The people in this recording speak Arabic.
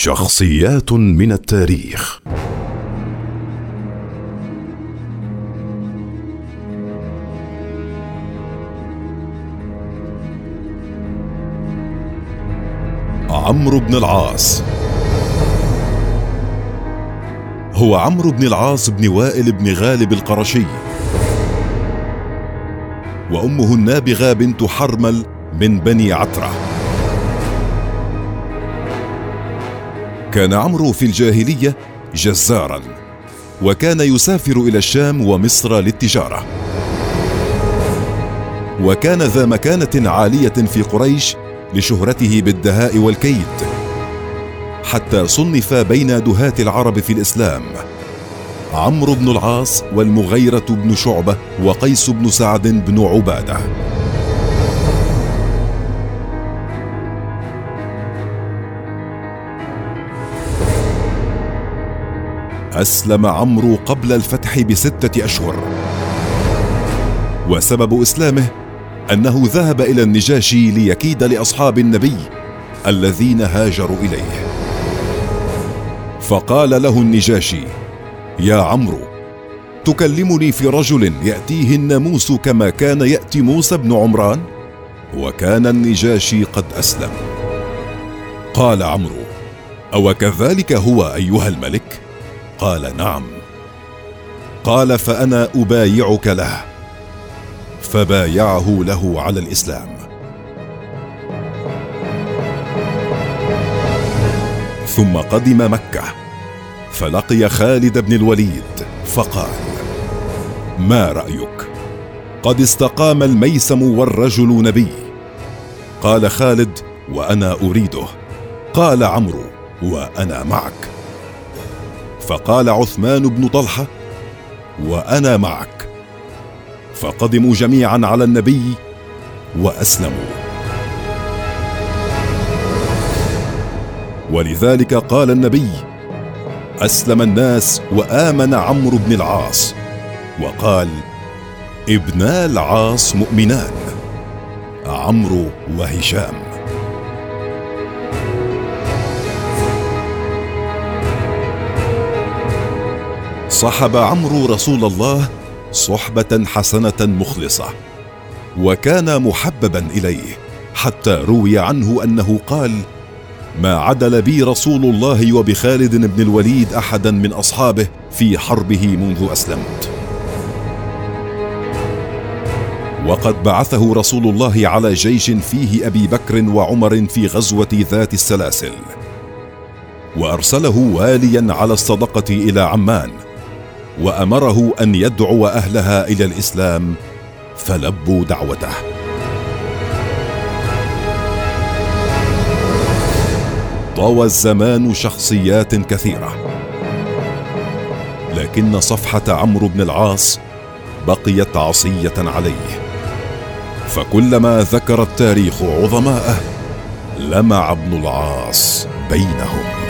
شخصيات من التاريخ. عمرو بن العاص. هو عمرو بن العاص بن وائل بن غالب القرشي. وأمه النابغة بنت حرمل من بني عترة. كان عمرو في الجاهلية جزارا وكان يسافر إلى الشام ومصر للتجارة. وكان ذا مكانة عالية في قريش لشهرته بالدهاء والكيد حتى صنف بين دهاة العرب في الإسلام عمرو بن العاص والمغيرة بن شعبة وقيس بن سعد بن عبادة. أسلم عمرو قبل الفتح بستة أشهر. وسبب إسلامه أنه ذهب إلى النجاشي ليكيد لأصحاب النبي الذين هاجروا إليه. فقال له النجاشي يا عمرو تكلمني في رجل يأتيه الناموس كما كان يأتي موسى بن عمران؟ وكان النجاشي قد أسلم. قال عمرو أو كذلك هو أيها الملك؟ قال نعم. قال فأنا أبايعك له. فبايعه له على الإسلام. ثم قدم مكة. فلقي خالد بن الوليد فقال ما رأيك؟ قد استقام الميسم والرجل نبي. قال خالد وأنا أريده. قال عمرو وأنا معك. فقال عثمان بن طلحة وأنا معك فقدموا جميعا على النبي وأسلموا. ولذلك قال النبي أسلم الناس وآمن عمرو بن العاص وقال ابنا العاص مؤمنان عمرو وهشام. صحب عمرو رسول الله صحبة حسنة مخلصة وكان محببا إليه حتى روي عنه أنه قال ما عدل بي رسول الله وبخالد بن الوليد احدا من أصحابه في حربه منذ أسلمت. وقد بعثه رسول الله على جيش فيه أبي بكر وعمر في غزوة ذات السلاسل وأرسله واليا على الصدقة إلى عمان وأمره أن يدعو أهلها إلى الإسلام فلبوا دعوته. طوى الزمان شخصيات كثيرة. لكن صفحة عمرو بن العاص بقيت عصية عليه. فكلما ذكر التاريخ عظماءه لمع ابن العاص بينهم.